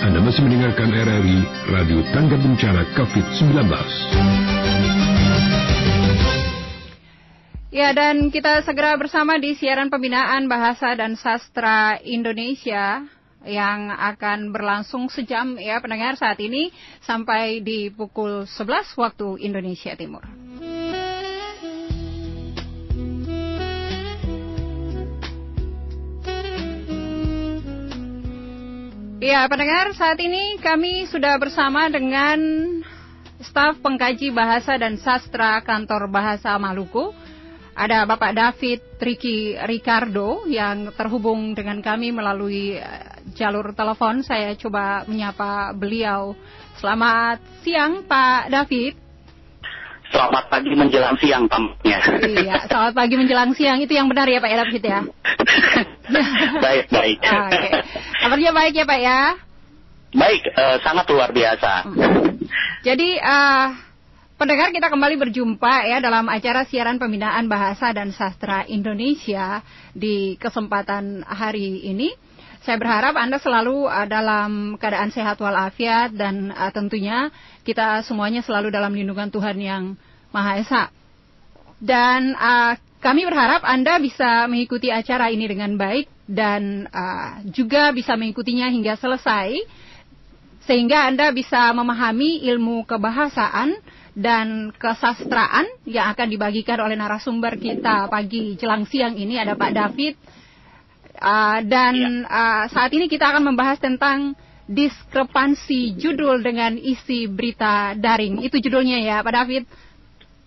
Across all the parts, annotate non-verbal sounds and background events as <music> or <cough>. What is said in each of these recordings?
Anda masih mendengarkan RRI Radio Tangga Bencana COVID-19. Ya, dan kita segera bersama di siaran pembinaan Bahasa dan Sastra Indonesia yang akan berlangsung sejam ya pendengar saat ini sampai di pukul 11 waktu Indonesia Timur. Ya, pendengar, saat ini kami sudah bersama dengan staf pengkaji bahasa dan sastra kantor bahasa Maluku. Ada Bapak David Triki Ricardo yang terhubung dengan kami melalui eh, jalur telepon. Saya coba menyapa beliau. Selamat siang, Pak David. Selamat pagi menjelang siang tampaknya. Iya, selamat pagi menjelang siang. Itu yang benar ya Pak David ya? <laughs> baik, baik. Oke. Kabarnya baik ya Pak ya? Baik, uh, sangat luar biasa. <laughs> Jadi uh, pendengar kita kembali berjumpa ya dalam acara siaran pembinaan bahasa dan sastra Indonesia di kesempatan hari ini. Saya berharap Anda selalu uh, dalam keadaan sehat walafiat dan uh, tentunya kita semuanya selalu dalam lindungan Tuhan yang Maha Esa. Dan uh, kami berharap Anda bisa mengikuti acara ini dengan baik dan uh, juga bisa mengikutinya hingga selesai sehingga Anda bisa memahami ilmu kebahasaan dan kesastraan yang akan dibagikan oleh narasumber kita pagi jelang siang ini. Ada Pak David. Uh, dan uh, saat ini kita akan membahas tentang diskrepansi judul dengan isi berita daring. Itu judulnya ya Pak David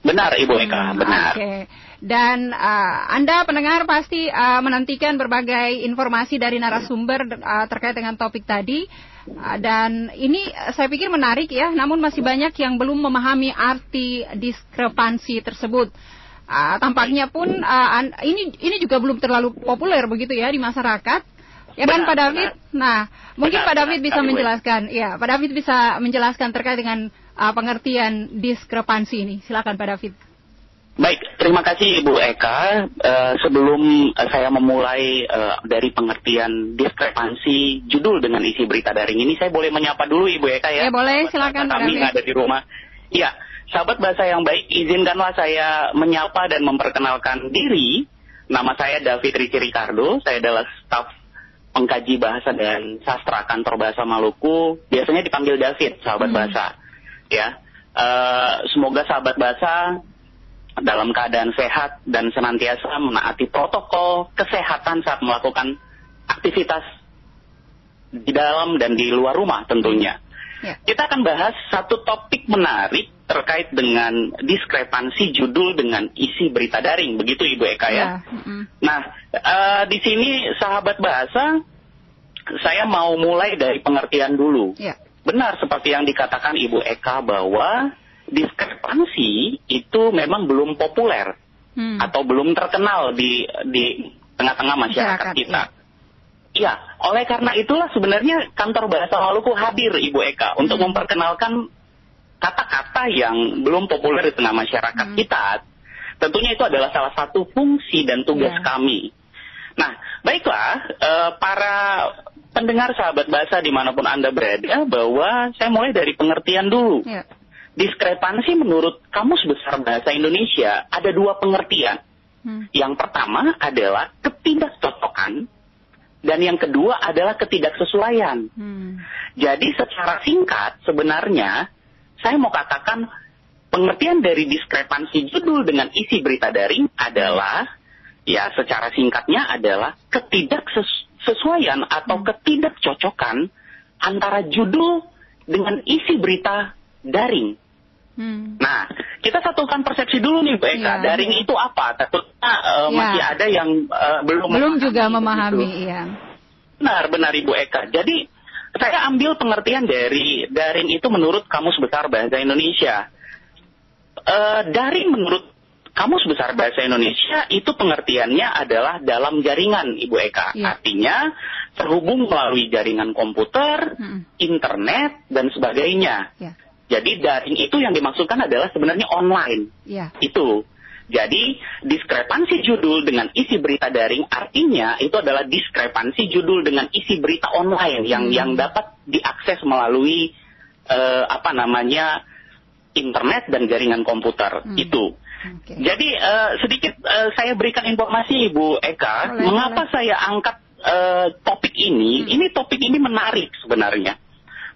Benar Ibu Eka, hmm, benar. Oke. Okay. Dan uh, Anda pendengar pasti uh, menantikan berbagai informasi dari narasumber uh, terkait dengan topik tadi. Uh, dan ini saya pikir menarik ya, namun masih banyak yang belum memahami arti diskrepansi tersebut. Uh, tampaknya pun uh, ini ini juga belum terlalu populer begitu ya di masyarakat. Ya kan Pak David? Benar. Nah, mungkin benar, Pak David benar, bisa menjelaskan. Ya, Pak David bisa menjelaskan terkait dengan uh, pengertian diskrepansi ini. Silakan Pak David. Baik, terima kasih Ibu Eka. Uh, sebelum uh, saya memulai uh, dari pengertian diskrepansi judul dengan isi berita daring ini, saya boleh menyapa dulu Ibu Eka ya. Ya boleh, silakan Pak Kami ada di rumah. Iya, sahabat bahasa yang baik, izinkanlah saya menyapa dan memperkenalkan diri. Nama saya David Ricci Ricardo, saya adalah staf pengkaji bahasa dan sastra kantor bahasa Maluku. Biasanya dipanggil David, sahabat hmm. bahasa ya. Uh, semoga sahabat bahasa dalam keadaan sehat dan senantiasa menaati protokol kesehatan saat melakukan aktivitas di dalam dan di luar rumah tentunya. Ya. Kita akan bahas satu topik menarik terkait dengan diskrepansi judul dengan isi berita daring, begitu Ibu Eka ya. ya. Nah, uh, di sini sahabat bahasa, saya mau mulai dari pengertian dulu. Ya benar seperti yang dikatakan Ibu Eka bahwa diskrepansi itu memang belum populer hmm. atau belum terkenal di di tengah-tengah masyarakat, masyarakat kita. Iya, ya, oleh karena itulah sebenarnya kantor bahasa Maluku hadir Ibu Eka hmm. untuk memperkenalkan kata-kata yang belum populer di tengah masyarakat hmm. kita. Tentunya itu adalah salah satu fungsi dan tugas yeah. kami. Nah, baiklah, uh, para pendengar sahabat bahasa di mana pun Anda berada bahwa saya mulai dari pengertian dulu. Ya. Diskrepansi menurut Kamus Besar Bahasa Indonesia ada dua pengertian. Hmm. Yang pertama adalah ketidakcocokan dan yang kedua adalah ketidaksesuaian. Hmm. Jadi secara singkat sebenarnya saya mau katakan pengertian dari diskrepansi judul dengan isi berita daring adalah ya secara singkatnya adalah ketidaksesuaian kesesuaian atau hmm. ketidakcocokan antara judul dengan isi berita daring. Hmm. Nah, kita satukan persepsi dulu nih, Bu Eka. Ya, daring ya. itu apa? Takutnya uh, ya. masih ada yang uh, belum belum juga memahami, ya. Benar, benar Ibu Eka. Jadi saya ambil pengertian dari daring itu menurut Kamus Besar Bahasa Indonesia. Uh, daring menurut Kamus Besar Bahasa Indonesia itu pengertiannya adalah dalam jaringan, Ibu Eka. Ya. Artinya terhubung melalui jaringan komputer, hmm. internet, dan sebagainya. Ya. Jadi daring itu yang dimaksudkan adalah sebenarnya online. Ya. Itu. Jadi diskrepansi judul dengan isi berita daring artinya itu adalah diskrepansi judul dengan isi berita online yang Hmm. yang dapat diakses melalui eh, apa namanya internet dan jaringan komputer Hmm. itu. Oke. Jadi eh, sedikit eh, saya berikan informasi Ibu Eka, Boleh, mengapa saya angkat eh, topik ini? Hmm. Ini topik ini menarik sebenarnya.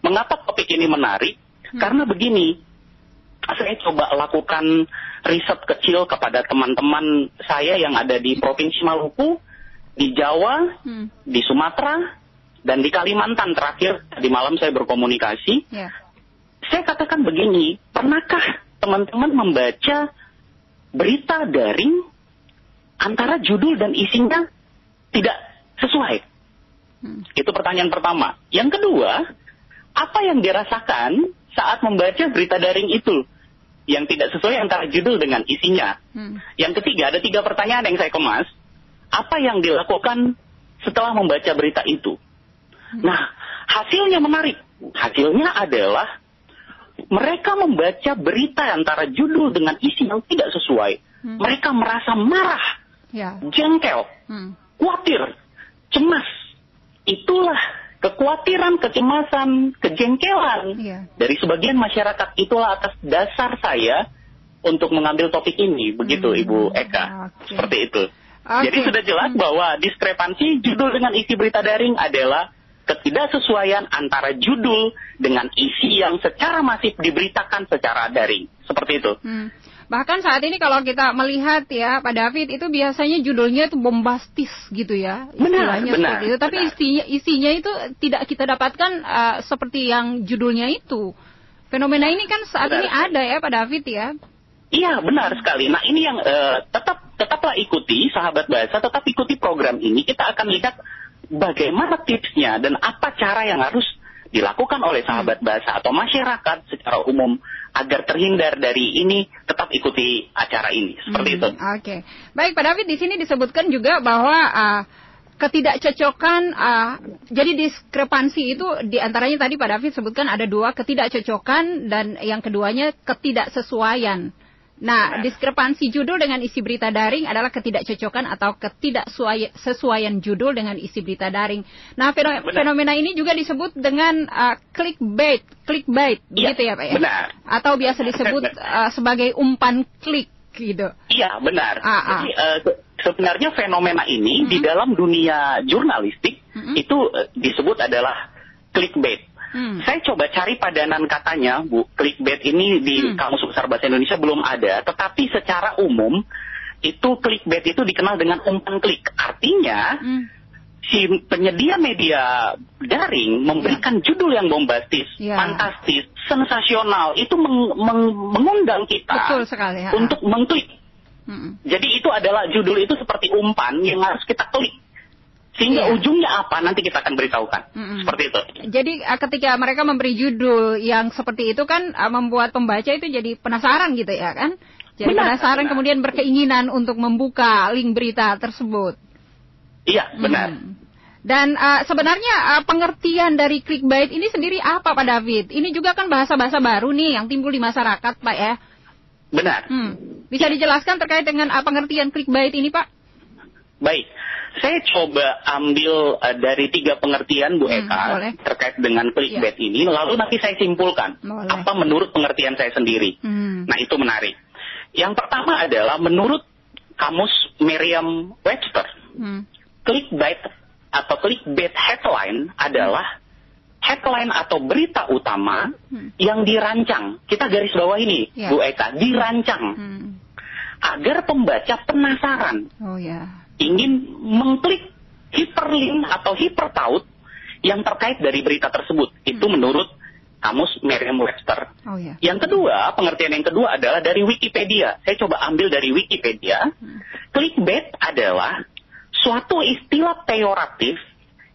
Mengapa topik ini menarik? Hmm. Karena begini, saya coba lakukan riset kecil kepada teman-teman saya yang ada di Provinsi Maluku, di Jawa, Hmm. di Sumatera, dan di Kalimantan terakhir tadi malam saya berkomunikasi. Ya. Saya katakan begini, pernahkah teman-teman membaca berita daring antara judul dan isinya tidak sesuai? Hmm. Itu pertanyaan pertama. Yang kedua, apa yang dirasakan saat membaca berita daring itu yang tidak sesuai antara judul dengan isinya? Hmm. Yang ketiga, ada tiga pertanyaan yang saya kemas. Apa yang dilakukan setelah membaca berita itu? Nah, hasilnya menarik. Hasilnya adalah mereka membaca berita antara judul dengan isi yang tidak sesuai. Hmm. Mereka merasa marah, Ya. jengkel, Hmm. khawatir, cemas. Itulah kekhawatiran, kecemasan, kejengkelan Iya. dari sebagian masyarakat. Itulah atas dasar saya untuk mengambil topik ini. Begitu Hmm, Ibu Eka. oke. Seperti itu. Oke. Jadi sudah jelas Hmm. bahwa diskrepansi judul dengan isi berita daring adalah ketidaksesuaian antara judul dengan isi yang secara masif diberitakan secara daring. Seperti itu. Hmm. Bahkan saat ini kalau kita melihat ya Pak David itu biasanya judulnya itu bombastis gitu ya Benar, istilahnya benar, seperti itu. Tapi benar. isinya isinya itu tidak kita dapatkan uh, seperti yang judulnya itu. Fenomena ini kan saat Benar. ini ada ya Pak David ya. Iya benar sekali. Nah ini yang eh, tetap tetaplah ikuti sahabat bahasa, tetap ikuti program ini. Kita akan lihat bagaimana tipsnya dan apa cara yang harus dilakukan oleh sahabat bahasa atau masyarakat secara umum agar terhindar dari ini. Tetap ikuti acara ini seperti Hmm, itu. Oke, baik Pak David di sini disebutkan juga bahwa uh, ketidakcocokan, uh, jadi diskrepansi itu di antaranya tadi Pak David sebutkan ada dua ketidakcocokan dan yang keduanya ketidaksesuaian. Nah, Benar. diskrepansi judul dengan isi berita daring adalah ketidakcocokan atau ketidaksesuaian judul dengan isi berita daring. Nah, fenomena ini juga disebut dengan uh, clickbait, clickbait, Iya, begitu ya Pak ya? benar. Atau biasa disebut <laughs> uh, sebagai umpan klik gitu. Iya benar. Ah, ah. Jadi se- sebenarnya fenomena ini Mm-mm. di dalam dunia jurnalistik Mm-mm. itu eh, disebut adalah clickbait. Hmm. Saya coba cari padanan katanya, Bu. Clickbait ini di Hmm. Kamus Besar Bahasa Indonesia belum ada, tetapi secara umum itu clickbait itu dikenal dengan umpan klik. Artinya Hmm. si penyedia media daring memberikan judul yang bombastis, Ya. fantastis, sensasional, itu meng- meng- mengundang kita Betul sekali. ya. untuk mengklik. Hmm. Jadi itu adalah judul itu seperti umpan yang harus kita klik. Sehingga Iya. ujungnya apa nanti kita akan beritahukan. Mm-mm. Seperti itu. Jadi uh, ketika mereka memberi judul yang seperti itu kan uh, membuat pembaca itu jadi penasaran gitu ya kan? Jadi Benar, penasaran benar. kemudian berkeinginan untuk membuka link berita tersebut. Iya, benar. Hmm. Dan uh, sebenarnya uh, pengertian dari clickbait ini sendiri apa Pak David? Ini juga kan bahasa-bahasa baru nih yang timbul di masyarakat Pak ya. Benar. Hmm. Bisa dijelaskan terkait dengan uh, pengertian clickbait ini Pak? Baik. Saya coba ambil uh, dari tiga pengertian Bu Hmm, Eka boleh. terkait dengan clickbait ini, lalu nanti saya simpulkan Boleh. apa menurut pengertian saya sendiri. Hmm. Nah, itu menarik. Yang pertama adalah menurut kamus Merriam-Webster, Hmm. clickbait atau clickbait headline adalah headline atau berita utama Hmm. yang dirancang. Kita garis bawah ini, Ya. Bu Eka, dirancang Hmm. agar pembaca penasaran, Oh ya. Ingin mengklik hyperlink atau hypertaut yang terkait dari berita tersebut. Itu Hmm. menurut kamus Merriam-Webster. Oh ya. Yang kedua, pengertian yang kedua adalah dari Wikipedia. Saya coba ambil dari Wikipedia. Hmm. Clickbait adalah suatu istilah peyoratif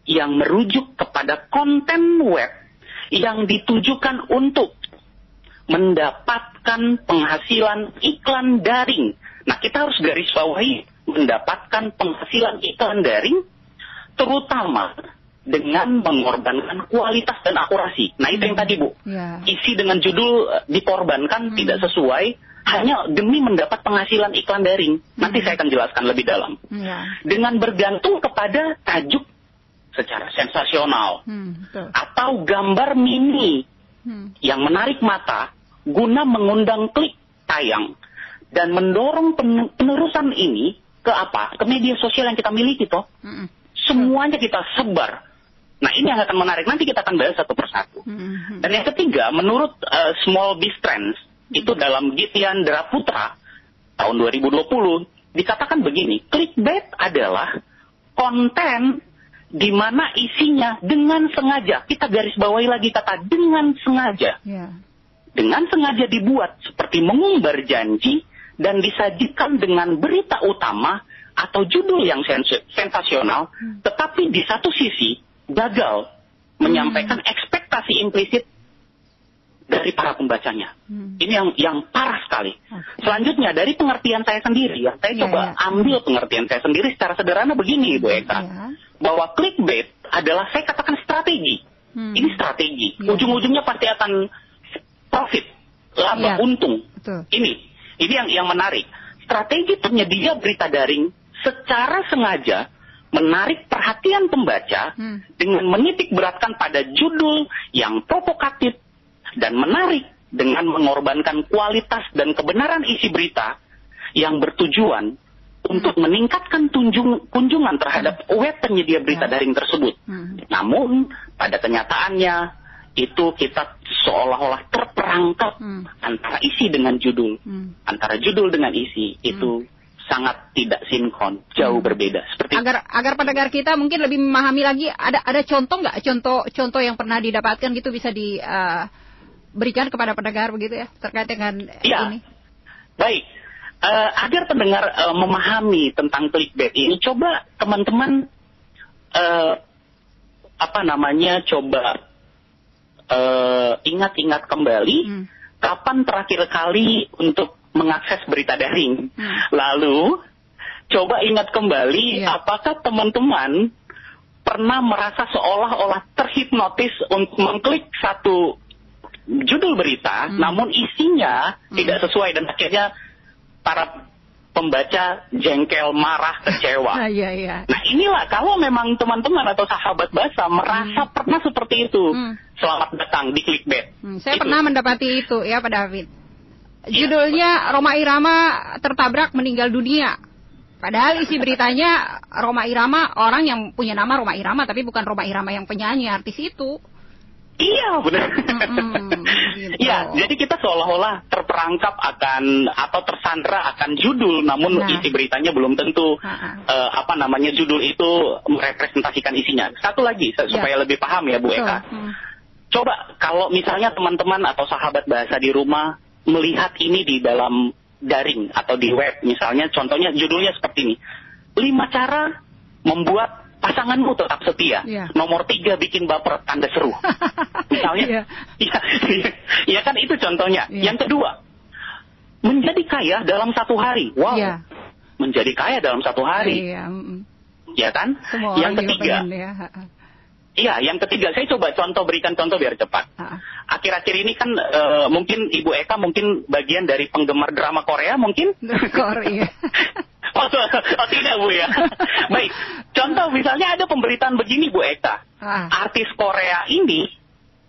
yang merujuk kepada konten web yang ditujukan untuk mendapatkan penghasilan iklan daring. Nah, kita harus garis bawahi mendapatkan penghasilan iklan daring terutama dengan mengorbankan kualitas dan akurasi. Nah, itu yang tadi, Bu Ya. isi dengan judul eh, dikorbankan Hmm. tidak sesuai hanya demi mendapat penghasilan iklan daring. Nanti Hmm. saya akan jelaskan lebih dalam. Ya. Dengan bergantung kepada tajuk secara sensasional Hmm, betul. atau gambar mini Hmm. yang menarik mata guna mengundang klik tayang dan mendorong pen- penerusan ini ke apa? Ke media sosial yang kita miliki toh. Hmm. Semuanya kita sebar. Nah ini yang akan menarik. Nanti kita akan bahas satu persatu. Hmm. Dan yang ketiga, menurut uh, Small Biz Trends, itu dalam Gitian Putra tahun 2020, dikatakan begini, clickbait adalah konten di mana isinya dengan sengaja, kita garis bawahi lagi kata dengan sengaja, Ya. dengan sengaja dibuat seperti mengumbar janji dan disajikan dengan berita utama atau judul yang sens- sensasional, tetapi di satu sisi gagal menyampaikan ekspektasi implisit dari para pembacanya. Hmm. Ini yang yang parah sekali. Oke. Selanjutnya dari pengertian saya sendiri, ya, saya Iya, coba iya. ambil pengertian saya sendiri secara sederhana begini, Bu Eka, Ya. bahwa clickbait adalah saya katakan strategi. Hmm. Ini strategi. Iya. Ujung-ujungnya pasti akan profit, laba, Iya. untung. Betul. Ini, ini yang yang menarik. Strategi penyedia berita daring secara sengaja menarik perhatian pembaca Hmm. dengan menitik beratkan pada judul yang provokatif dan menarik dengan mengorbankan kualitas dan kebenaran isi berita yang bertujuan untuk meningkatkan tunjung- kunjungan terhadap web penyedia berita Ya. daring tersebut. Hmm. Namun pada kenyataannya itu kita seolah-olah terperangkap Hmm. antara isi dengan judul, Hmm. antara judul dengan isi itu sangat tidak sinkron, jauh Hmm. berbeda. Seperti agar agar pendengar kita mungkin lebih memahami lagi ada ada contoh nggak contoh contoh yang pernah didapatkan gitu bisa diberikan kepada pendengar begitu ya terkait dengan Iya. ini Baik, Eh, agar pendengar eh, memahami tentang clickbait ini, coba teman-teman eh, apa namanya, coba eh, ingat-ingat kembali Hmm. kapan terakhir kali untuk mengakses berita daring. Hmm. Lalu coba ingat kembali Iya. apakah teman-teman pernah merasa seolah-olah terhipnotis untuk mengklik satu judul berita, Hmm. namun isinya Hmm. tidak sesuai dan akhirnya para pembaca jengkel, marah, kecewa. <laughs> Ah, iya iya Nah inilah kalau memang teman-teman atau sahabat bahasa merasa pernah seperti itu, Hmm. selamat datang di clickbait. Hmm, saya Itu. pernah mendapati itu ya Pak David Iya. judulnya Roma Irama tertabrak meninggal dunia Padahal isi beritanya Roma Irama orang yang punya nama Roma Irama tapi bukan Roma Irama yang penyanyi artis itu. Iya <laughs> benar. Gitu. Iya, jadi kita seolah-olah terperangkap akan atau tersandra akan judul, namun Nah. isi beritanya belum tentu Ha-ha. eh, apa namanya judul itu merepresentasikan isinya. Satu lagi Ya. supaya lebih paham ya Bu Betul. Eka. Hmm. Coba kalau misalnya teman-teman atau sahabat bahasa di rumah melihat ini di dalam daring atau di web misalnya contohnya judulnya seperti ini. Lima cara membuat pasanganmu tetap setia. Iya. Nomor tiga bikin baper tanda seru. <laughs> Misalnya, Iya. Iya, iya, iya kan itu contohnya. Iya. Yang kedua, menjadi kaya dalam satu hari. Wow, Iya. menjadi kaya dalam satu hari, Iya, mm-mm. ya kan? Semua yang ketiga, ya. <laughs> Iya, yang ketiga saya coba contoh berikan contoh biar cepat. Akhir-akhir ini kan eh, mungkin Ibu Eka mungkin bagian dari penggemar drama Korea mungkin. Iya. <laughs> oh, oh, tidak Bu ya. <laughs> Baik, contoh misalnya ada pemberitaan begini Bu Eka. Ah. Artis Korea ini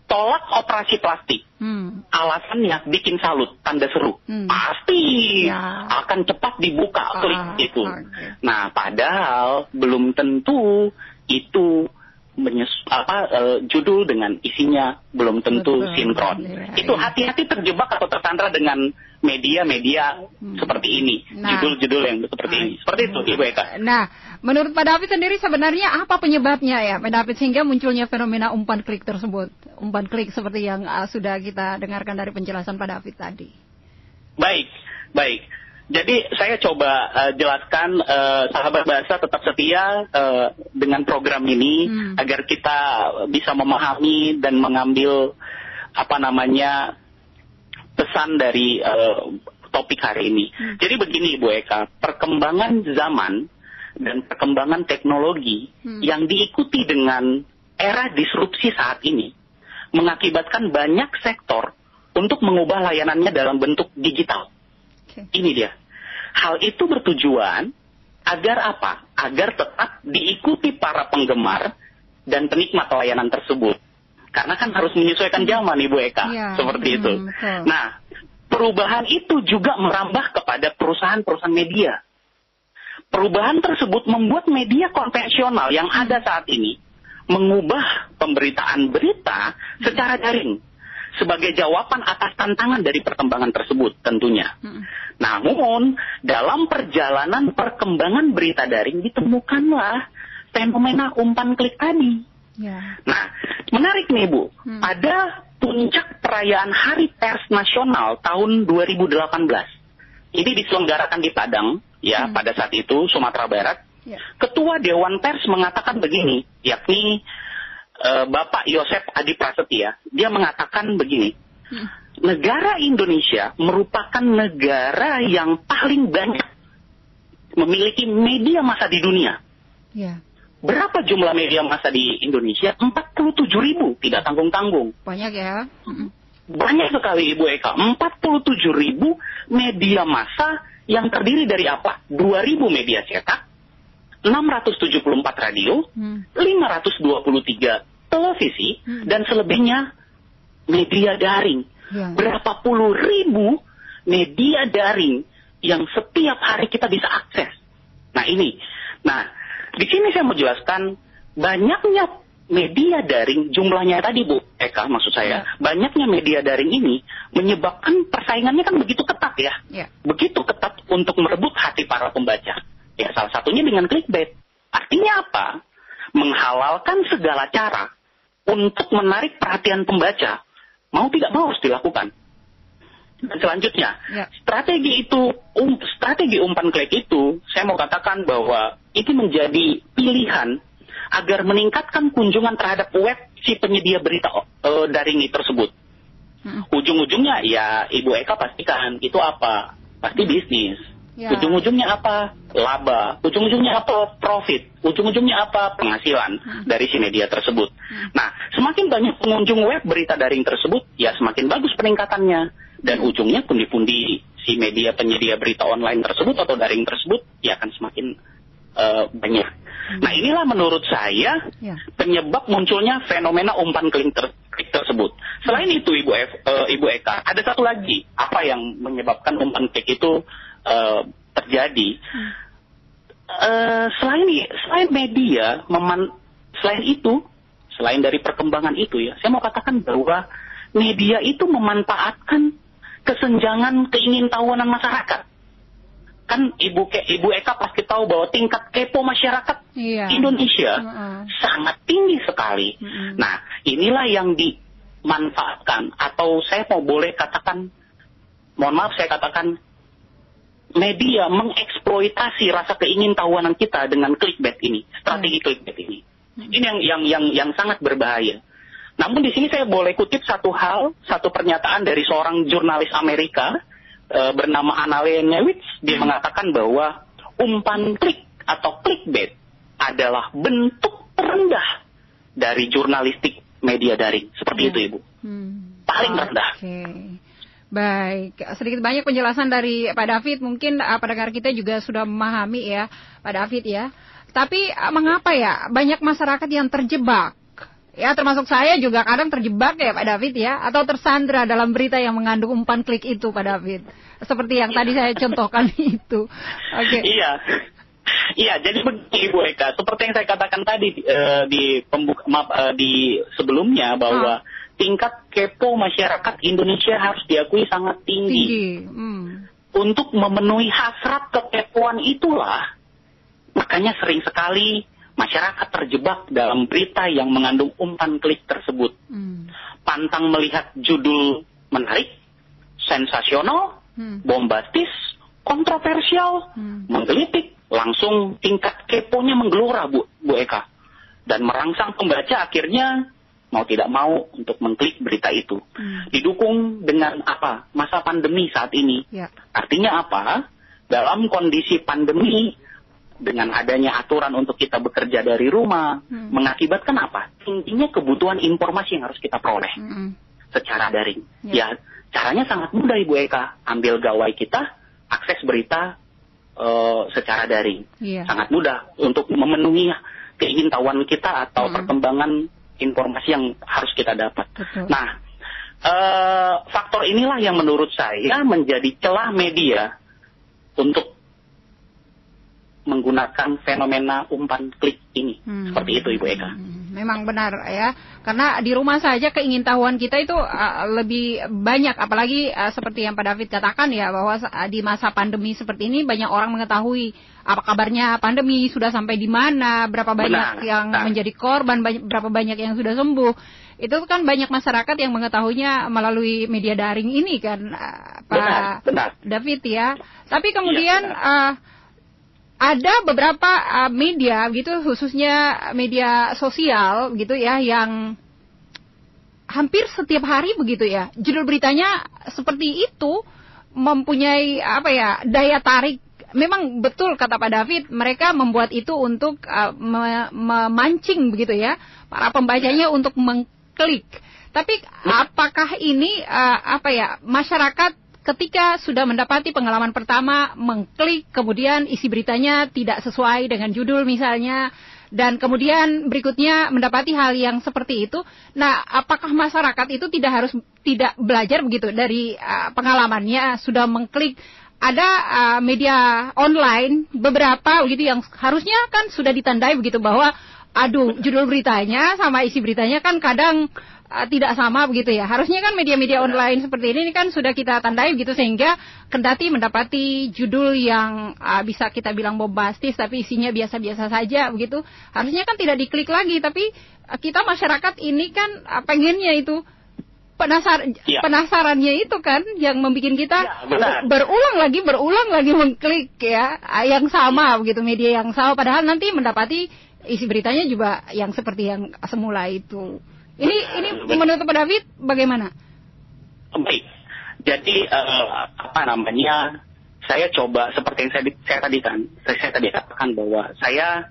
tolak operasi plastik. Hmm. alasannya bikin salut tanda seru Hmm. pasti Ya. akan cepat dibuka Ah, klik itu oke. nah padahal belum tentu itu menyes- apa eh, judul dengan isinya belum tentu Betul. sinkron Iya, itu hati-hati terjebak atau tersandra dengan media-media Hmm. seperti ini Nah. judul-judul yang seperti ini seperti itu ibu Eka Nah, menurut Pak David sendiri sebenarnya apa penyebabnya ya, Pak David sehingga munculnya fenomena umpan klik tersebut, umpan klik seperti yang uh, sudah kita dengarkan dari penjelasan Pak David tadi. Baik, baik. Jadi saya coba eh, jelaskan eh, sahabat bahasa tetap setia eh, dengan program ini Hmm. agar kita bisa memahami dan mengambil apa namanya pesan dari eh, topik hari ini. Hmm. Jadi begini Bu Eka, perkembangan zaman dan perkembangan teknologi Hmm. yang diikuti dengan era disrupsi saat ini mengakibatkan banyak sektor untuk mengubah layanannya dalam bentuk digital. Oke. Ini dia. Hal itu bertujuan agar apa? Agar tetap diikuti para penggemar dan penikmat layanan tersebut. Karena kan harus menyesuaikan zaman Ibu Eka, Iya, seperti mm, itu. betul. Nah, perubahan itu juga merambah kepada perusahaan-perusahaan media. Perubahan tersebut membuat media konvensional yang ada saat ini mengubah pemberitaan berita secara daring sebagai jawaban atas tantangan dari perkembangan tersebut tentunya. Namun, dalam perjalanan perkembangan berita daring ditemukanlah fenomena umpan klik tadi. Ya. Nah, menarik nih Bu, Hmm. pada puncak perayaan Hari Pers Nasional tahun 2018. Ini diselenggarakan di Padang, ya, Hmm. pada saat itu Sumatera Barat. Ya. Ketua Dewan Pers mengatakan begini, yakni eh, Bapak Yosep Adi Prasetya. Dia mengatakan begini, Hmm. Negara Indonesia merupakan negara yang paling banyak memiliki media massa di dunia. Ya. Berapa jumlah media massa di Indonesia? 47 ribu, tidak tanggung-tanggung. Banyak ya. Banyak sekali Ibu Eka, 47 ribu media massa yang terdiri dari apa? 2 ribu media cetak, 674 radio, Hmm. 523 televisi, Hmm. dan selebihnya media daring. Ya. Berapa puluh ribu media daring yang setiap hari kita bisa akses. Nah ini, nah di sini saya mau jelaskan banyaknya media daring jumlahnya tadi Bu Eka maksud saya, Ya. banyaknya media daring ini menyebabkan persaingannya kan begitu ketat ya, Ya. begitu ketat untuk merebut hati para pembaca. Ya salah satunya dengan clickbait. Artinya apa? Menghalalkan segala cara untuk menarik perhatian pembaca. Mau tidak mau harus dilakukan. Dan selanjutnya, Ya. strategi itu, um, strategi umpan klik itu, saya mau katakan bahwa ini menjadi pilihan agar meningkatkan kunjungan terhadap web si penyedia berita eh, daring tersebut. Mm. Ujung-ujungnya ya Ibu Eka pastikan itu apa? Pasti bisnis. Ya. Ujung-ujungnya apa? Laba. Ujung-ujungnya apa? Profit. Ujung-ujungnya apa? Penghasilan Hmm. dari si media tersebut. Nah, semakin banyak pengunjung web berita daring tersebut, ya semakin bagus peningkatannya. Dan Hmm. ujungnya pundi-pundi si media penyedia berita online tersebut atau daring tersebut, ya akan semakin eh, banyak. Nah, inilah menurut saya Ya. penyebab munculnya fenomena umpan klik, ter- tersebut. Selain itu, Ibu, F, eh, Ibu Eka, ada satu lagi apa yang menyebabkan umpan klik itu eh, terjadi. Eh, selain selain media, meman, selain itu, selain dari perkembangan itu ya, saya mau katakan bahwa media itu memanfaatkan kesenjangan keingintahuan masyarakat. Kan Ibu Ke, Ibu Eka pasti tahu bahwa tingkat kepo masyarakat Iya. Indonesia Heeh. sangat tinggi sekali. Mm-mm. Nah, inilah yang dimanfaatkan atau saya mau boleh katakan, mohon maaf saya katakan, media mengeksploitasi rasa keingintahuan kita dengan clickbait ini, strategi clickbait ini. Ini yang yang yang yang sangat berbahaya. Namun di sini saya boleh kutip satu hal, satu pernyataan dari seorang jurnalis Amerika eh, bernama Annalie Newitz. Dia mengatakan bahwa umpan klik atau clickbait adalah bentuk terendah dari jurnalistik media daring. Seperti Ya. itu, Ibu. Hmm. Paling rendah. Oke. Baik, sedikit banyak penjelasan dari Pak David. Mungkin uh, pendengar kita juga sudah memahami ya, Pak David ya. Tapi uh, mengapa ya banyak masyarakat yang terjebak? Ya, termasuk saya juga kadang terjebak ya Pak David ya, atau tersandra dalam berita yang mengandung umpan klik itu Pak David. Seperti yang tadi saya contohkan <laughs> itu. Oke. Iya. Iya, jadi begini Ibu Eka, seperti yang saya katakan tadi eh, di pembuka maaf, eh, di sebelumnya bahwa tingkat kepo masyarakat Indonesia harus diakui sangat tinggi. Tinggi. Hmm. Untuk memenuhi hasrat kekepoan itulah, makanya sering sekali masyarakat terjebak dalam berita yang mengandung umpan klik tersebut. Hmm. Pantang melihat judul menarik, sensasional, Hmm. bombastis, kontroversial, Hmm. menggelitik, langsung tingkat keponya menggelora Bu, Bu Eka. Dan merangsang pembaca akhirnya mau tidak mau untuk mengklik berita itu. Hmm. Didukung dengan apa? Masa pandemi saat ini. Ya. Artinya apa? Dalam kondisi pandemi dengan adanya aturan untuk kita bekerja dari rumah, Hmm. mengakibatkan apa? Tingginya kebutuhan informasi yang harus kita peroleh Hmm. secara daring. Ya. Ya, caranya sangat mudah Ibu Eka. Ambil gawai kita, akses berita uh, secara daring. Iya. Sangat mudah untuk memenuhi keingintahuan kita atau Mm. perkembangan informasi yang harus kita dapat. Betul. Nah, eh, faktor inilah yang menurut saya menjadi celah media untuk menggunakan fenomena umpan klik ini. Hmm. Seperti itu, Ibu Eka. Hmm, Memang benar ya, karena di rumah saja keingintahuan kita itu uh, lebih banyak, apalagi uh, seperti yang Pak David katakan ya bahwa uh, di masa pandemi seperti ini banyak orang mengetahui apa kabarnya pandemi sudah sampai di mana, berapa banyak Benar, yang benar. menjadi korban, banyak, berapa banyak yang sudah sembuh. Itu kan banyak masyarakat yang mengetahuinya melalui media daring ini kan, uh, Pak Benar, benar. David ya. Tapi kemudian benar. uh, ada beberapa uh, media gitu khususnya media sosial gitu ya yang hampir setiap hari begitu ya. Judul beritanya seperti itu mempunyai apa ya daya tarik. Memang betul kata Pak David mereka membuat itu untuk uh, me- memancing begitu ya para pembacanya untuk mengklik. Tapi apakah ini uh, apa ya masyarakat ketika sudah mendapati pengalaman pertama mengklik kemudian isi beritanya tidak sesuai dengan judul misalnya dan kemudian berikutnya mendapati hal yang seperti itu nah apakah masyarakat itu tidak harus tidak belajar begitu dari uh, pengalamannya? Sudah mengklik ada uh, media online beberapa begitu yang harusnya kan sudah ditandai begitu bahwa aduh judul beritanya sama isi beritanya kan kadang uh, tidak sama begitu ya. Harusnya kan media-media online seperti ini kan sudah kita tandai begitu sehingga kendati mendapati judul yang uh, bisa kita bilang bombastis tapi isinya biasa-biasa saja begitu. Harusnya kan tidak diklik lagi tapi uh, kita masyarakat ini kan uh, pengennya itu penasar Ya. penasarannya itu kan yang membuat kita Ya, benar. berulang lagi berulang lagi mengklik ya yang sama begitu media yang sama padahal nanti mendapati isi beritanya juga yang seperti yang semula itu. Ini ini menurut Pak David bagaimana? Baik. Jadi eh, apa namanya? Saya coba seperti yang saya, saya tadi kan, saya, saya tadi katakan bahwa saya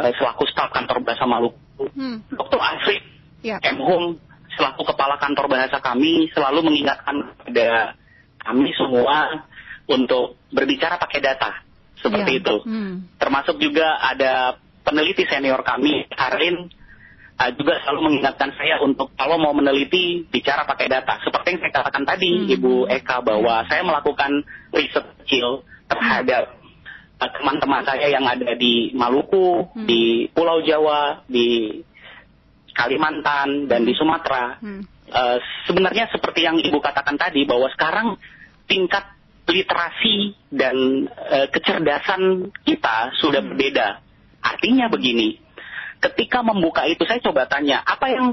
eh, selaku staf kantor bahasa Maluku, Hmm. Dr. Ya. M. Hum selaku kepala kantor bahasa kami selalu mengingatkan kepada kami semua untuk berbicara pakai data seperti Ya. itu. Hmm. Termasuk juga ada peneliti senior kami, Karin, uh, juga selalu mengingatkan saya untuk kalau mau meneliti bicara pakai data. Seperti yang saya katakan tadi, Hmm. Ibu Eka, bahwa saya melakukan riset kecil terhadap uh, teman-teman saya yang ada di Maluku, Hmm. di Pulau Jawa, di Kalimantan, dan di Sumatera. Hmm. Eh, sebenarnya seperti yang ibu katakan tadi bahwa sekarang tingkat literasi dan eh, kecerdasan kita sudah berbeda. Artinya begini, ketika membuka itu saya coba tanya apa yang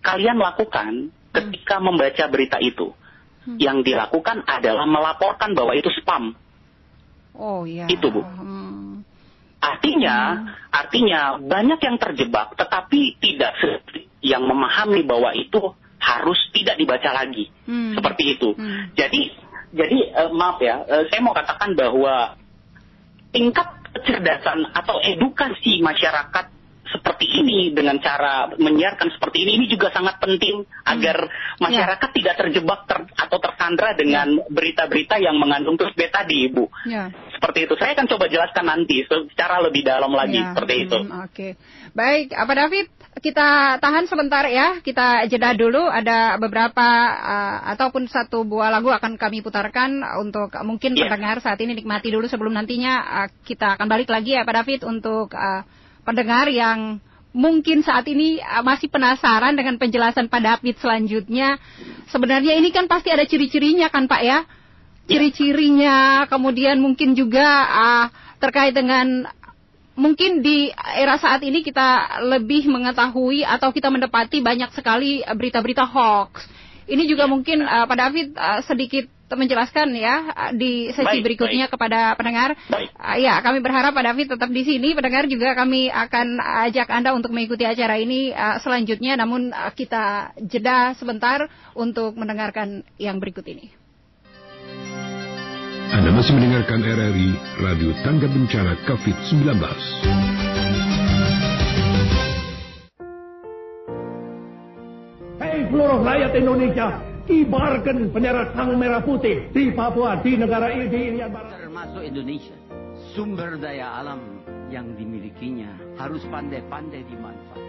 kalian lakukan ketika membaca berita itu. Hmm. Yang dilakukan adalah melaporkan bahwa itu spam. Oh iya. Itu, Bu. Hmm. Artinya, artinya banyak yang terjebak, tetapi tidak yang memahami bahwa itu harus tidak dibaca lagi, Hmm. seperti itu. Hmm. Jadi, jadi eh, maaf ya, eh, saya mau katakan bahwa tingkat kecerdasan atau edukasi masyarakat seperti ini dengan cara menyiarkan seperti ini ini juga sangat penting agar masyarakat tidak terjebak ter- atau tersandra dengan berita-berita yang mengandung clickbait tadi, Ibu Ya. seperti itu. Saya akan coba jelaskan nanti secara lebih dalam lagi Ya, seperti itu. hmm, Oke, baik. Apa David? Kita tahan sebentar ya. Kita jeda dulu. Ada beberapa uh, ataupun satu buah lagu akan kami putarkan untuk mungkin Ya. pendengar saat ini nikmati dulu sebelum nantinya uh, kita akan balik lagi ya, Pak David untuk uh, pendengar yang mungkin saat ini uh, masih penasaran dengan penjelasan Pak David selanjutnya. Sebenarnya ini kan pasti ada ciri-cirinya kan Pak ya? Ciri-cirinya, kemudian mungkin juga uh, terkait dengan mungkin di era saat ini kita lebih mengetahui atau kita mendapati banyak sekali uh, berita-berita hoax. Ini juga mungkin uh, Pak David uh, sedikit menjelaskan ya uh, di sesi Baik, berikutnya kepada pendengar. Baik. Uh, ya, kami berharap Pak David tetap di sini. Pendengar juga kami akan ajak Anda untuk mengikuti acara ini uh, selanjutnya. Namun uh, kita jeda sebentar untuk mendengarkan yang berikut ini. Anda masih mendengarkan RRI Radio Tangga Bencana COVID-19. Hei seluruh rakyat Indonesia, Kibarkan bendera sang merah putih di Papua, di negara ini, di Irian Barat. Termasuk Indonesia. Sumber daya alam yang dimilikinya harus pandai-pandai dimanfaatkan.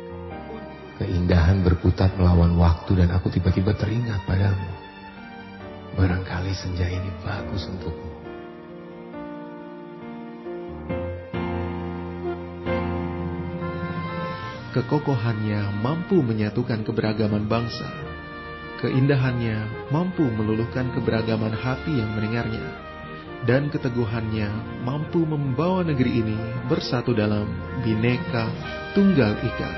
Keindahan berputar melawan waktu dan aku tiba-tiba teringat padamu. Barangkali senja ini bagus untukmu. Kekokohannya mampu menyatukan keberagaman bangsa. Keindahannya mampu meluluhkan keberagaman hati yang mendengarnya. Dan keteguhannya mampu membawa negeri ini bersatu dalam bineka tunggal ika.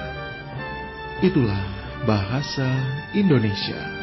Itulah bahasa Indonesia.